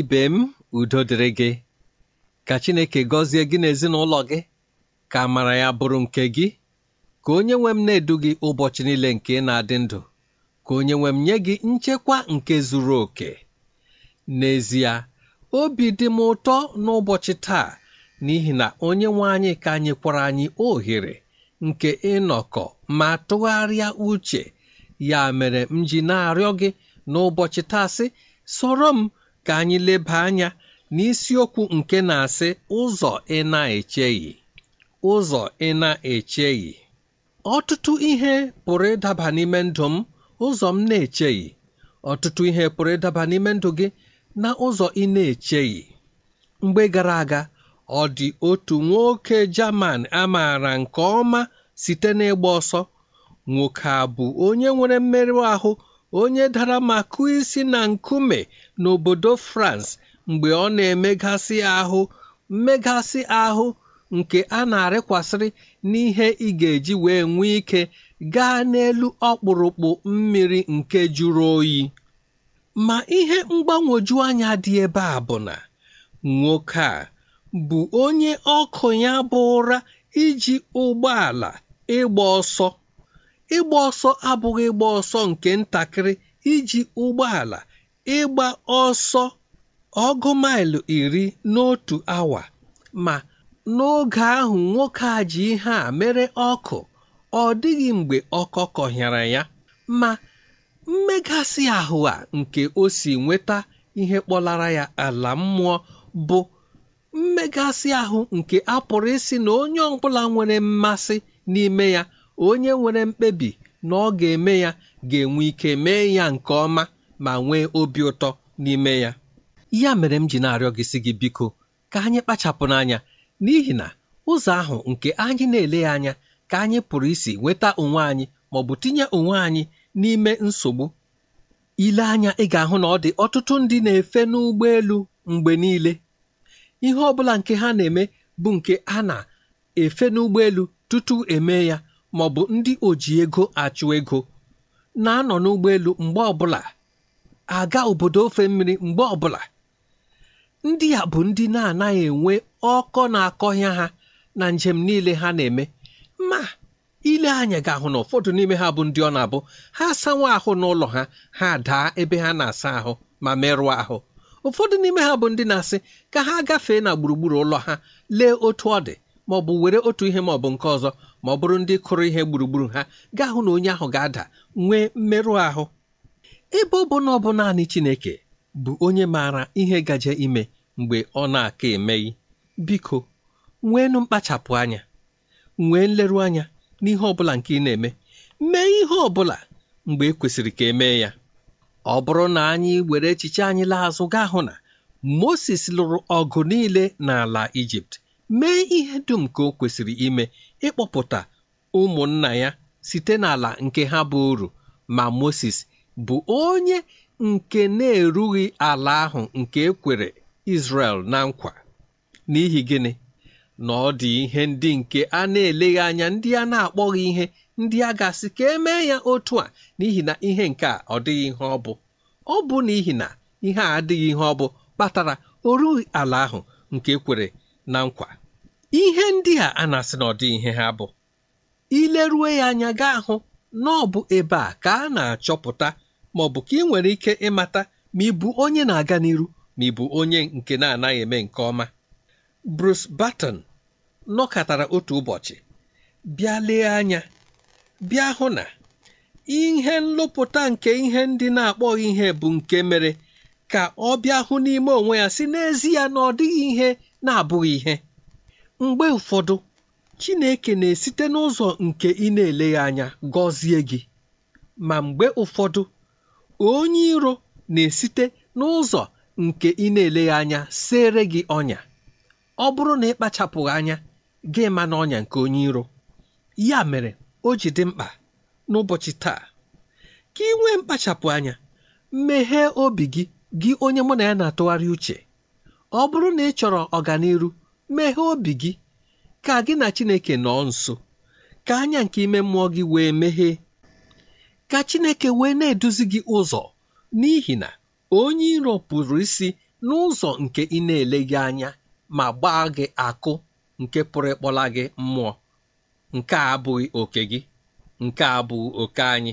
Ibe m udo dịrị gị ka chineke gọzie gị n'ezinụlọ gị ka amara ya bụrụ nke gị ka onye nwe m na-edu gị ụbọchị niile nke na-adị ndụ ka onye nwe m nye gị nchekwa nke zuru oke. N'ezie obi dị m ụtọ n'ụbọchị taa n'ihi na onye nwe anyị ka nyekwara anyị ohere nke ịnọkọ ma tụgharịa uche. Ya mere m ji na-arịọ gị n'ụbọchị taa sị soro m ka anyị leba anya n'isiokwu nke na-asị ụzọ ị na-echeghị ụzọ ị na-echeghị. Ọtụtụ ihe pụrụ ịdaba n'ime ndụ m ụzọ m na-echeghị. Ọtụtụ ihe pụrụ ịdaba n'ime ndụ gị na ụzọ ị na-echeghị. Mgbe gara aga ọ dị otu nwoke Jaman a maara nke ọma site n'ịgba ọsọ. Nwoke a bụ onye nwere mmerụ ahụ onye dara ma kụọ isi na nkume n'obodo France mgbe ọ na-emegasị ahụ mmegasị ahụ nke a na-arịkwasịrị n'ihe ị ga-eji wee nwee ike gaa n'elu ọkpụrụkpụ mmiri nke jụrụ oyi. Ma ihe mgbanwoju anya dị ebe a bụ na nwoke a bụ onye ọkụ ya bụ ụra iji ụgbọala ịgba ọsọ. Ịgba ọsọ abụghị ịgba ọsọ nke ntakịrị iji ụgbọala ịgba ọsọ ọgụ maịlụ iri n'otu awa. Ma n'oge ahụ nwoke a ji ihe a mere ọkụ ọ dịghị mgbe ọkọ kọhịara ya. Ma mmegasị ahụ a nke o si nweta ihe kpọlara ya ala mmụọ bụ mmegasị ahụ nke a pụrụ isi na onye ọbụla nwere mmasị n'ime ya onye nwere mkpebi na ọ ga-eme ya ga-enwe ike mee ya nke ọma. Ma nwee obi ụtọ n'ime ya. Ya mere m ji na-arịọ gị si gị biko ka anyị kpachapụ n'anya n'ihi na ụzọ ahụ nke anyị na-ele anya ka anyị pụrụ isi nweta onwe anyị ma ọ bụ tinye onwe anyị n'ime nsogbu. Ile anya ị ga-ahụ na ọ dị ọtụtụ ndị na-efe n'ụgbọelu mgbe niile. Ihe ọ bụla nke ha na-eme bụ nke a na-efe n'ụgbọelu tutu eme ya ma ọ bụ ndị oji ego achụ ego na-anọ n'ụgbọelu mgbe ọbụla aga obodo ofe mmiri mgbe ọbụla. Ndị a bụ ndị na-anaghị enwe ọkọ na-akọhịa ha na njem niile ha na-eme. Ma ile anya ga-ahụ na ụfọdụ n'ime ha bụ ndị ọ na-abụ. Ha asanwa ahụ n'ụlọ ha ha daa ebe ha na-asa ahụ ma merụọ ahụ. Ụfọdụ n'ime ha bụ ndị na-asị ka ha gafee na gburugburu ụlọ ha lee otu ọ dị ma ọ bụ were otu ihe ma ọ bụ nke ọzọ ma ọ bụrụ ndị kụrụ ihe gburugburu ha gaa hụ na onye ahụ ga-ada nwee mmerụ ahụ. Ebe ọ bụ na ọ bụ naanị Chineke bụ onye maara ihe gaje ime mgbe ọ na-aka emeghị. Biko nweenụ mkpachapụ anya nwee nleru anya n'ihe ọ bụla nke ị na-eme. Mee ihe ọ bụla mgbe e kwesịrị ka emee ya. Ọ bụrụ na anyị were echiche anyị laa gaa hụ na Moses lụrụ ọgụ niile n'ala Ijipt. Mee ihe dum ka o kwesịrị ime ịkpọpụta ụmụnna ya site n'ala nke ha bụ uru. Ma Moses bụ onye nke na-erughị ala ahụ nke ekwere Izrel na nkwa. N'ihi gịnị? Na ọ dị ihe ndị nke a na-eleghị anya ndị a na-akpọghị ihe ndị a ga-asị ka emee ya otu a. N'ihi na ihe nke a ọ dịghị ihe ọ bụ. Ọ bụ n'ihi na ihe a adịghị ihe ọ bụ kpatara orughị ala ahụ nke ekwere na nkwa. Ihe ndị a a na-asị na ọ dị ihe ha bụ. Ileruo ya anya gaa hụ na ọ bụ ebe a ka a na-achọpụta ma ọ bụ ka ị nwere ike ịmata ma ị bụ onye na-aga n'iru ma ị bụ onye nke na-anaghị eme nke ọma. Bruce Barton nọkọtara otu ụbọchị bịa lee anya bịa hụ na ihe nlụpụta nke ihe ndị na-akpọghị ihe bụ nke mere ka ọ bịa hụ n'ime onwe ya si n'ezie na ọ dịghị ihe na-abụghị ihe. Mgbe ụfọdụ Chineke na-esite n'ụzọ nke ị na-eleghị anya gọzie gị ma mgbe ụfọdụ onye iro na-esite n'ụzọ nke ị na-eleghị anya sere gị ọnya. Ọ bụrụ na ị kpachapụghị anya gị ma n'ọnya nke onye iro. Ya mere o ji dị mkpa n'ụbọchị taa ka ị nwee mkpachapụ anya meghee obi gị gị onye mụ na ya na-atụgharị uche. Ọ bụrụ na ị chọrọ ọganiru meghee obi gị ka gị na Chineke nọ nso ka anya nke ime mmụọ gị wee meghee. Ka Chineke wee na-eduzi gị ụzọ n'ihi na onye iro pụrụ isi n'ụzọ nke ị na-eleghị anya ma gbaa gị akụ nke pụrụ ịkpọla gị mmụọ. Nke a abụghị oke gị nke abụghị oke anyị.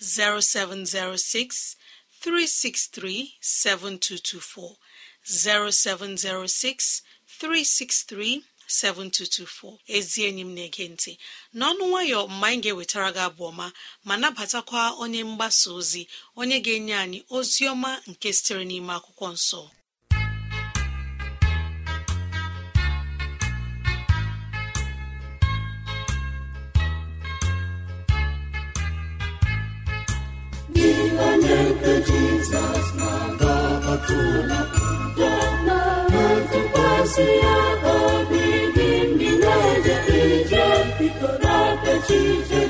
0706 363 7224 0706 363 7224 ezi enyi m na-ege ntị. N'ọnụ nwayọ mgbe anyị ga-ewetara gị abụ ọma ma nabatakwa onye mgbasa ozi onye ga-enye anyị ozi ọma nke sitere n'ime akwụkwọ nsọ. Nke jizọs na-aga atụla ụjọ na-etụkwasị ya obi gị ndị na-eje ije bikọrọ echiche gị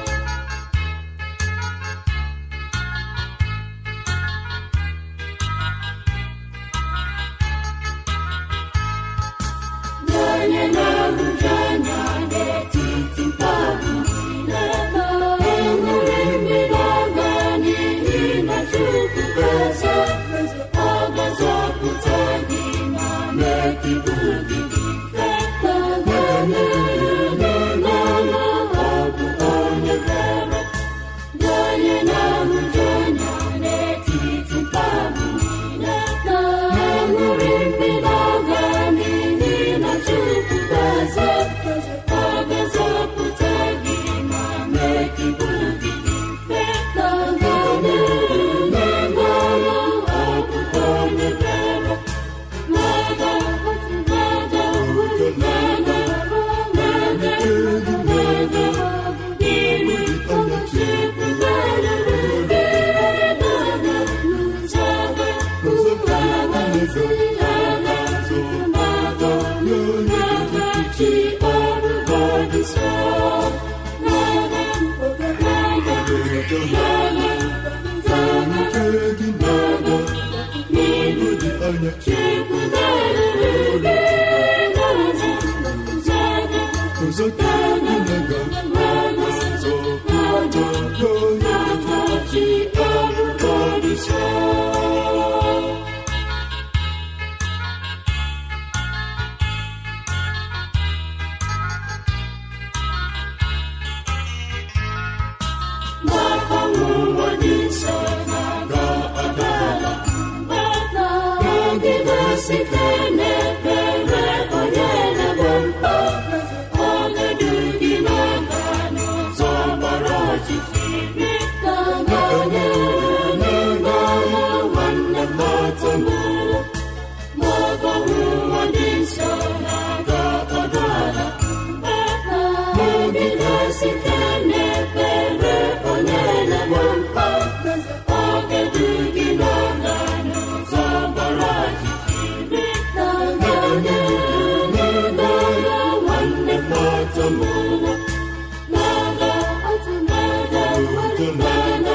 mmadụ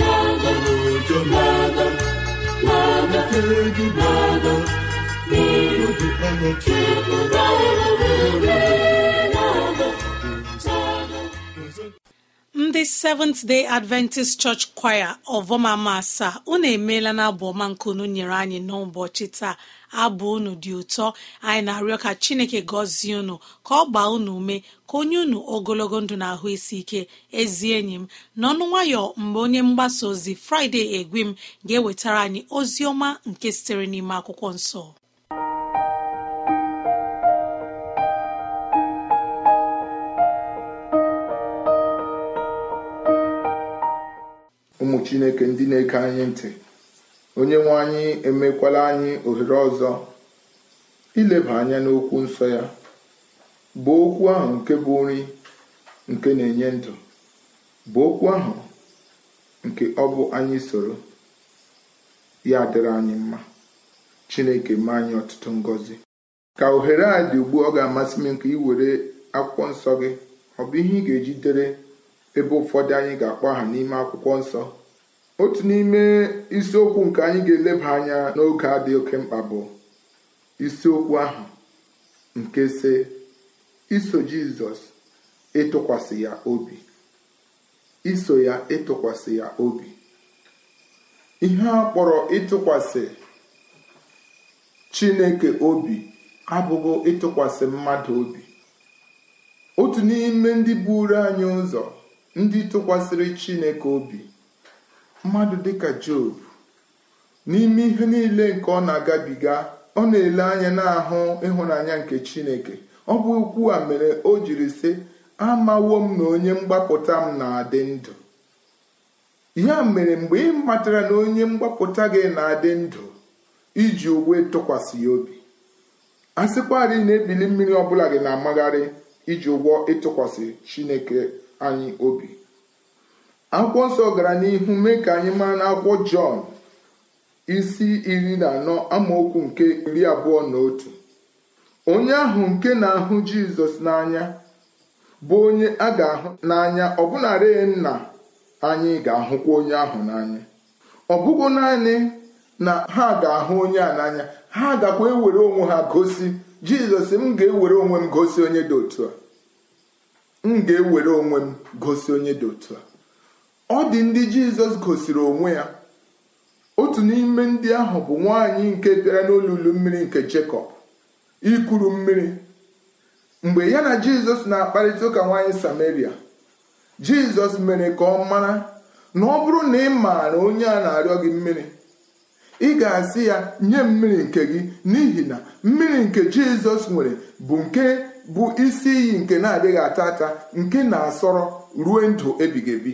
na-aga na-aga na-aga iru ọchịchị na-erere na-aga n'ụzọ aga ndị seventh day adventist church choir ọvọmama asaa unu emeela na abụ ọma nke unu nyere anyị n'ụbọchị taa. Abụ unu dị ụtọ. Anyị na-arịọ ka chineke gọzie unu ka ọ gbaa unu ume ka onye unu ogologo ndụ na ahụ isi ike. Ezi enyi m n'ọnụ nwayọ mgbe onye mgbasa ozi fraịde egwim ga-ewetara anyị ozi ọma nke sitere n'ime akwụkwọ nsọ. Chineke ndị na-ege anyị ntị. Onye nwe anyị emekwala anyị ohere ọzọ ileba anya n'okwu nsọ ya bụ okwu ahụ nke bụ nri nke na-enye ndụ bụ okwu ahụ nke ọ bụ anyị soro. Ya dịrị anyị mma. Chineke mee anyị ọtụtụ ngọzi. Ka ohere a dị ugbu ọ ga-amasị m nke ị were akwụkwọ nsọ gị. Ọ bụ ihe ị ga-eji dere ebe ụfọdụ anyị ga-akpọ aha n'ime akwụkwọ nsọ. Otu n'ime isiokwu nke anyị ga-eleba anya n'oge a dị oke mkpa bụ isiokwu ahụ nke si iso jizọs ịtụkwasị ya obi. Iso ya ịtụkwasị ya obi. Ihe a kpọrọ ịtụkwasị chineke obi abụghị ịtụkwasị mmadụ obi. Otu n'ime ndị buru anyị ụzọ ndị tụkwasịrị chineke obi mmadụ dịka job n'ime ihe niile nke ọ na-agabiga ọ na-ele anya n'ahụ ịhụnanya nke chineke. Ọ bụ okwu a mere o jiri sị amawo m na onye mgbapụta m na-adị ndụ. Ya mere mgbe ị matara na onye mgbapụta gị na-adị ndụ iji ogwe tụkwasị ya obi. A sịkwarị na-ebili mmiri ọbụla gị na-amagharị iji ụgwọ ịtụkwasị chineke anyị obi. Akwụkwọ nsọ gara n'ihu mee ka anyị mara n'akwụkwọ jọn isi iri na anọ amaokwu nke iri abụọ na otu. Onye ahụ nke na-ahụ jizọs n'anya bụ onye a ga-ahụ n'anya ọbụnarị nna anyị ga-ahụkwa onye ahụ n'anya. Ọ bụghị naanị na ha ga-ahụ onye a n'anya ha gakwa ewere onwe ha gosi jizọs m ga-ewere onwe m gosi onye dị otu a. M ga-ewere onwe m gosi onye dị otu a. ọ dị ndị jizọs gosiri onwe ya. Otu n'ime ndị ahụ bụ nwaanyị nke bịara n'olulu mmiri nke jekọb ikuru mmiri. Mgbe ya na jizọs na-akparịta ụka nwaanyị samaria jizọs mere ka ọ mara na ọ bụrụ na ị maara onye a na-arịọ gị mmiri ị ga-asị ya nye mmiri nke gị n'ihi na mmiri nke jizọs nwere bụ nke bụ isi iyi nke na-adịghị ata ata nke na-asọrọ ruo ndụ ebighị ebi.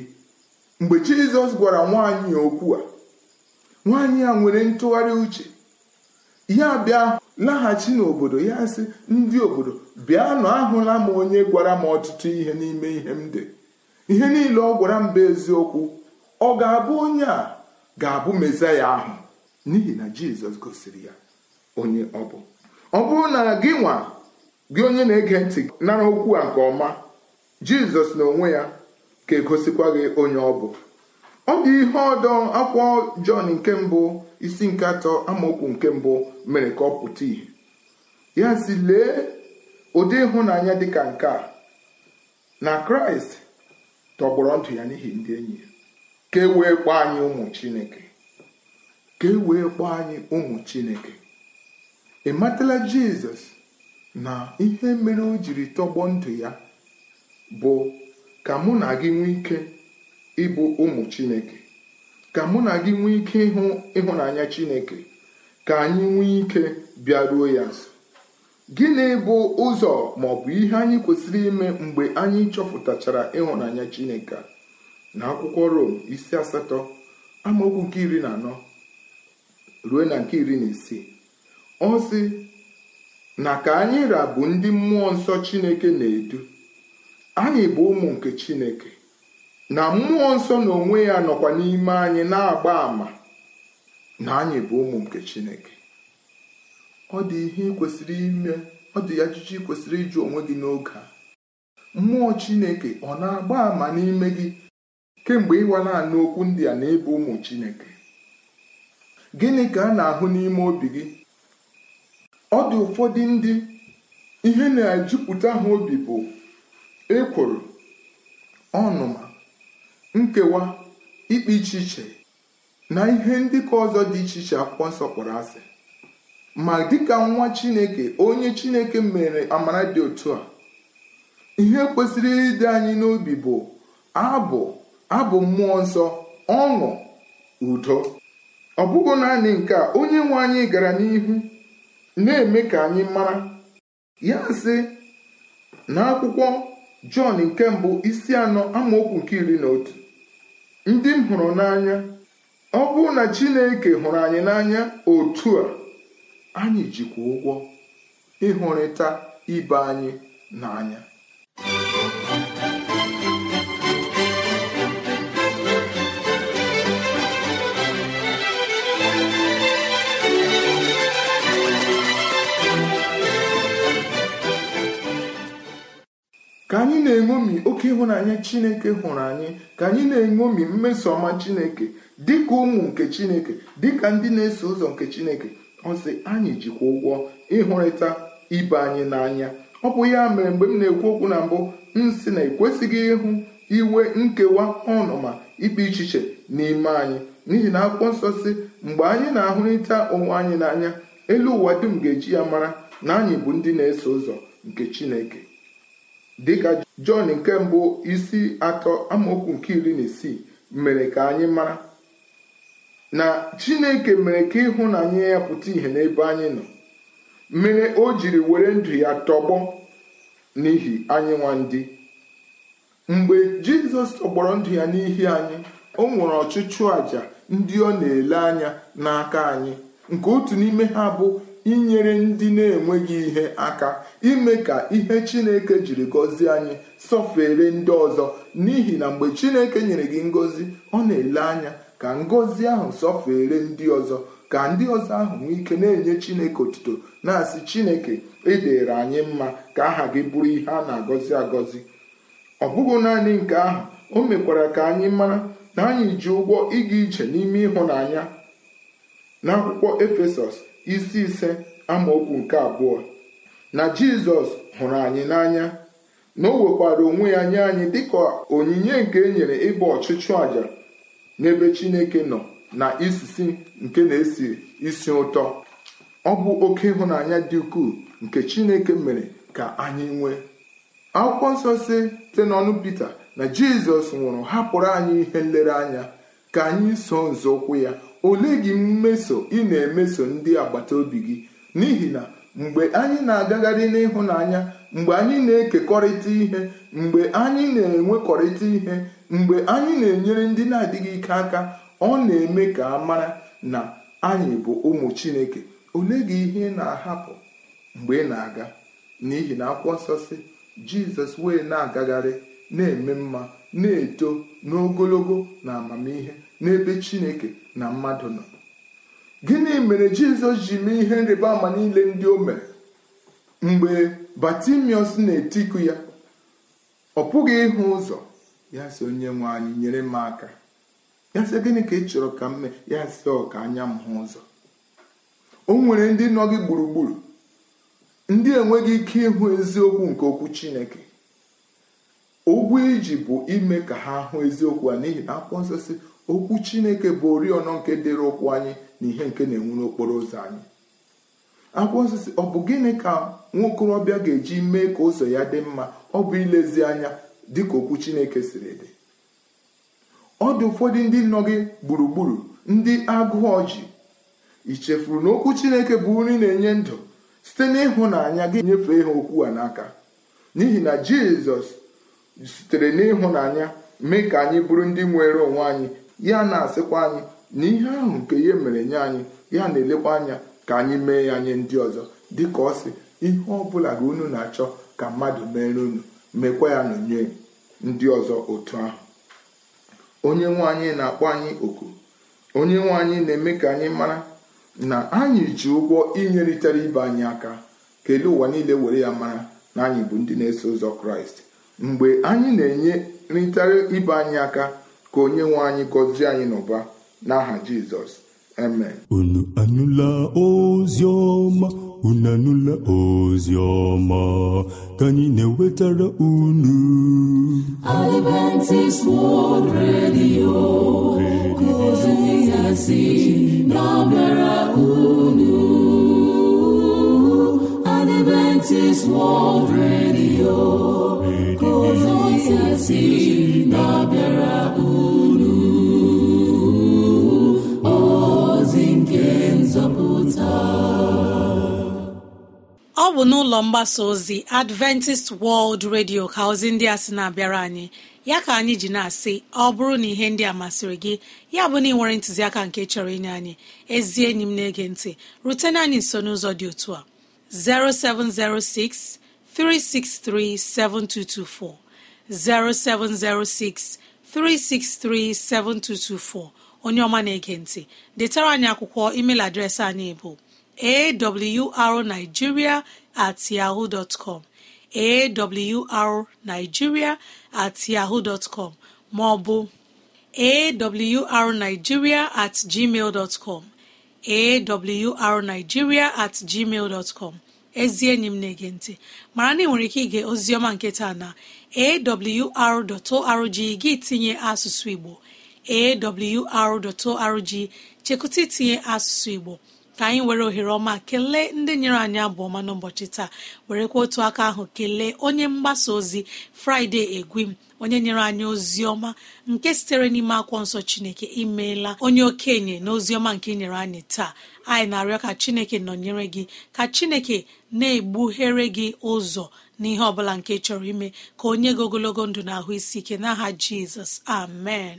Mgbe jizọs gwara nwaanyị okwu a nwaanyị a nwere ntụgharị uche. Ya bịa laghachi n'obodo ya sị ndị obodo bịanụ ahụla m onye gwara m ọtụtụ ihe n'ime ihe m dị. Ihe niile ọ gwara m bụ eziokwu. Ọ ga-abụ onye a? Ga-abụ mezaya ahụ. N'ihi na jizọs gosiri ya onye ọ bụ. Ọ bụrụ na gị nwa gị onye na-ege ntị nara okwu a nke ọma jizọs na onwe ya ga-egosikwa gị onye ọ bụ. Ọ dị ihe ọdọ akwụkwọ jọn nke mbụ isi nke atọ amaokwu nke mbụ mere ka ọ pụta ìhè. Ya si lee ụdị ịhụnanya dịka nke a. Na kraịst tọgbọrọ ndụ ya n'ihi ndị enyi ya. Ka e wee kpọọ anyị ụmụ chineke. Ka e wee kpọọ anyị ụmụ chineke. Ị matala jizọs na ihe mere o jiri tọgbọ ndụ ya bụ ka mụ na gị nwee ike ịbụ ụmụ chineke. Ka mụ na gị nwee ike ịhụ ịhụnanya chineke. Ka anyị nwee ike bịaruo ya nso. Gịnị bụ ụzọ ma ọ bụ ihe anyị kwesịrị ime mgbe anyị chọpụtachara ịhụnanya chineke na akwụkwọ rom isi asatọ amaokwu nke iri na anọ ruo na nke iri na isii. Ọ sị na ka anyị rabụ ndị mmụọ nsọ chineke na-edu. Anyị bụ ụmụ nke chineke na mmụọ nsọ na onwe ya nọkwa n'ime anyị na-agba àmà na anyị bụ ụmụ nke chineke. Ọ dị ihe kwesịrị ime ọ dị ajụjụ kwesịrị ịjụ onwe gị n'oge a. Mmụọ chineke ọ na-agba àmà n'ime gị kemgbe ịwala anụ okwu ndị a na ịbụ ụmụ chineke? Gịnị ka a na-ahụ n'ime obi gị? Ọ dị ụfọdụ ndị ihe na-ejupụta ha obi bụ ekworo ọnụma nkewa ikpe iche iche na ihe ndị ka ọzọ dị iche iche akwụkwọ nsọ kpọrọ asị. Ma dịka nwa chineke onye chineke mere amara dị otu a ihe kwesịrị ịdị anyị n'obi bụ abụ abụ mmụọ nsọ ọṅụ udo. Ọ bụghị naanị nke a onye nwe anyị gara n'ihu na-eme ka anyị mara. Ya sị na akwụkwọ jọn nke mbụ isi anọ amaokwu nke iri na otu. Ndị m hụrụ n'anya ọ bụrụ na chineke hụrụ anyị n'anya otu a anyị jikwa ụgwọ ịhụrịta ibe anyị n'anya. Ka anyị na-eṅomi oke ịhụnanya chineke hụrụ anyị. Ka anyị na-eṅomi mmeso ọma chineke. Dịka ụmụ nke chineke dịka ndị na-eso ụzọ nke chineke. Ọ sị anyị jikwa ụgwọ ịhụrịta ibe anyị n'anya. Ọ bụ ya mere mgbe m na-ekwu okwu na mbụ m sị na ekwesịghị ịhụ iwe nkewa ọnụma ikpe ichiche n'ime anyị. N'ihi na akwụkwọ nsọ si mgbe anyị na-ahụrịta onwe anyị n'anya elu ụwa dum ga-eji ya mara na anyị bụ ndị na-eso ụzọ nke chineke. Dịka jọn nke mbụ isi atọ amaokwu nke iri na isii mere ka anyị mara na chineke mere ka ịhụnanya ya pụta ìhè n'ebe anyị nọ. Mere o jiri were ndụ ya tọgbọ n'ihi anyị nwa ndị mgbe jizọs tọgbọrọ ndụ ya n'ihi anyị o nwere ọchụchụ àjà ndị ọ na-ele anya n'aka anyị. Nke otu n'ime ha bụ inyere ndị na-enweghị ihe aka ime ka ihe chineke jiri gọzie anyị sọfere ndị ọzọ. N'ihi na mgbe chineke nyere gị ngọzi ọ na-ele anya ka ngọzi ahụ sọfere ndị ọzọ ka ndị ọzọ ahụ nwee ike na-enye chineke otuto na-asị chineke edere anyị mma ka aha gị bụrụ ihe a na-agọzi agọzi. Ọ bụghị naanị nke ahụ o mekwara ka anyị mara na anyị ji ụgwọ ịga ije n'ime ịhụnanya. N'akwụkwọ efesọs isi ise amaokwu nke abụọ. Na jizọs hụrụ anyị n'anya na o wekwara onwe ya nye anyị dịka onyinye nke e nyere ịbụ ọchụchụ àjà n'ebe chineke nọ na isisi nke na-esi isi ụtọ. Ọ bụ oke ịhụnanya dị ukwuu nke chineke mere ka anyị nwee. Akwụkwọ nsọ si site n'ọnụ pita na jizọs nwụrụ hapụrụ anyị ihe nlereanya ka anyị so nzọụkwụ ya ole gị mmeso ị na-emeso ndị agbata obi gị n'ihi na mgbe anyị na-agagharị n'ịhụnanya mgbe anyị na-ekekọrịta ihe mgbe anyị na-enwekọrịta ihe mgbe anyị na-enyere ndị na-adịghị ike aka ọ na-eme ka a mara na anyị bụ ụmụ chineke. Ole gị ihe na-ahapụ mgbe ị na-aga? N'ihi na akwụkwọ nsọ si jizọs wee na-agagharị na-eme mma na-eto n'ogologo na amamihe n'ebe chineke na mmadụ nọ. Gịnị mere jizọs ji mee ihe nrịba ama niile ndị o mere? Mgbe batimiọs na-etiku ya ọ pụghị ịhụ ụzọ. Ya sị onye nwe anyị nyere m aka. Ya sị gịnị ka ị chọrọ ka m mee? Ya sị ọ ka anya m hụ ụzọ. O nwere ndị nọ gị gburugburu ndị enweghị ike ịhụ eziokwu nke okwu chineke. Ụgwọ iji bụ ime ka ha hụ eziokwu a n'ihi na akwụkwọ nsọ si okwu chineke bụ oriọna nke dịrị ụkwụ anyị. Na ihe nke na-enwu n'okporo ụzọ anyị. Akwụkwọ nsọ si ọ bụ gịnị ka nwokorobịa ga-eji mee ka ụzọ ya dị mma? Ọ bụ ilezi anya dịka okwu chineke siri dị. Ọ dị ụfọdụ ndị nọ gị gburugburu ndị agụụ ọjị i chefuru na okwu chineke bụ nri na-enye ndụ site n'ịhụnanya gị nyefee ha okwu a n'aka. N'ihi na jizọs sitere n'ịhụnanya mee ka anyị bụrụ ndị nwere onwe anyị ya na-asịkwa anyị na ihe ahụ nke ya mere nye anyị ya na-elekwa anya ka anyị mee ya nye ndị ọzọ dịka ọ sị ihe ọ bụla gị unu na-achọ ka mmadụ mere unu mekwa ya nọnye ndị ọzọ otu ahụ. Onye nwe anyị na-akpọ anyị oku. Onye nwe anyị na-eme ka anyị mara na anyị ji ụgwọ inyeritere ibe anyị aka. Kelee ụwa niile were ya mara na anyị bụ ndị na-eso ụzọ kraịst? Mgbe anyị na-enyerịtara ibe anyị aka ka onye nwe anyị gọzie anyị n'ụba n'aha jizọs amen. Unu anụla ozi ọma unu anụla ozi ọma ka anyị na-ewetara unu. Adventist World Radio ozi si na-abịara unu. Adventist World Radio ka ozi ya si na-abịara unu. Ọ bụ n'ụlọ mgbasa ozi adventist world radio ka ozi ndị a sị na-abịara anyị. Ya ka anyị ji na-asị ọ bụrụ na ihe ndị a masịrị gị ya bụ na ị nwere ntụziaka nke chọrọ inye anyị ezi enyi m na-ege ntị rutena anyị nso n'ụzọ dị otu a. 0706 363 7224 0706 363 7224 onye ọma na-ege ntị detara anyị akwụkwọ email adreesị anyị bụ awrnigeria at yahoo dot com. Awrnigeria at yahoo dot com. Ma ọ bụ awrnigeria at gmail dot com. Awrnigeria at gmail dot com. Ezi enyi m na-ege ntị. Mara na ị nwere ike ige oziọma nke taa na awr.org gị tinye asụsụ igbo. Awr.org chekwụta itinye asụsụ igbo. Ka anyị were ohere ọma kelee ndị nyere anyị abụọ ọma n'ụbọchị taa. Werekwa otu aka ahụ kelee onye mgbasa ozi fraịde egwim onye nyere anyị ozi ọma nke sitere n'ime akwụkwọ nsọ chineke imeela onye okenye na ozi ọma nke nyere anyị taa. Anyị na-arịọ ka chineke nọnyere gị ka chineke na-egbughere gị ụzọ n'ihe ọbụla nke chọrọ ime ka onye gị ogologo ndụ na ahụ isi ike n'aha jizọs. Amen.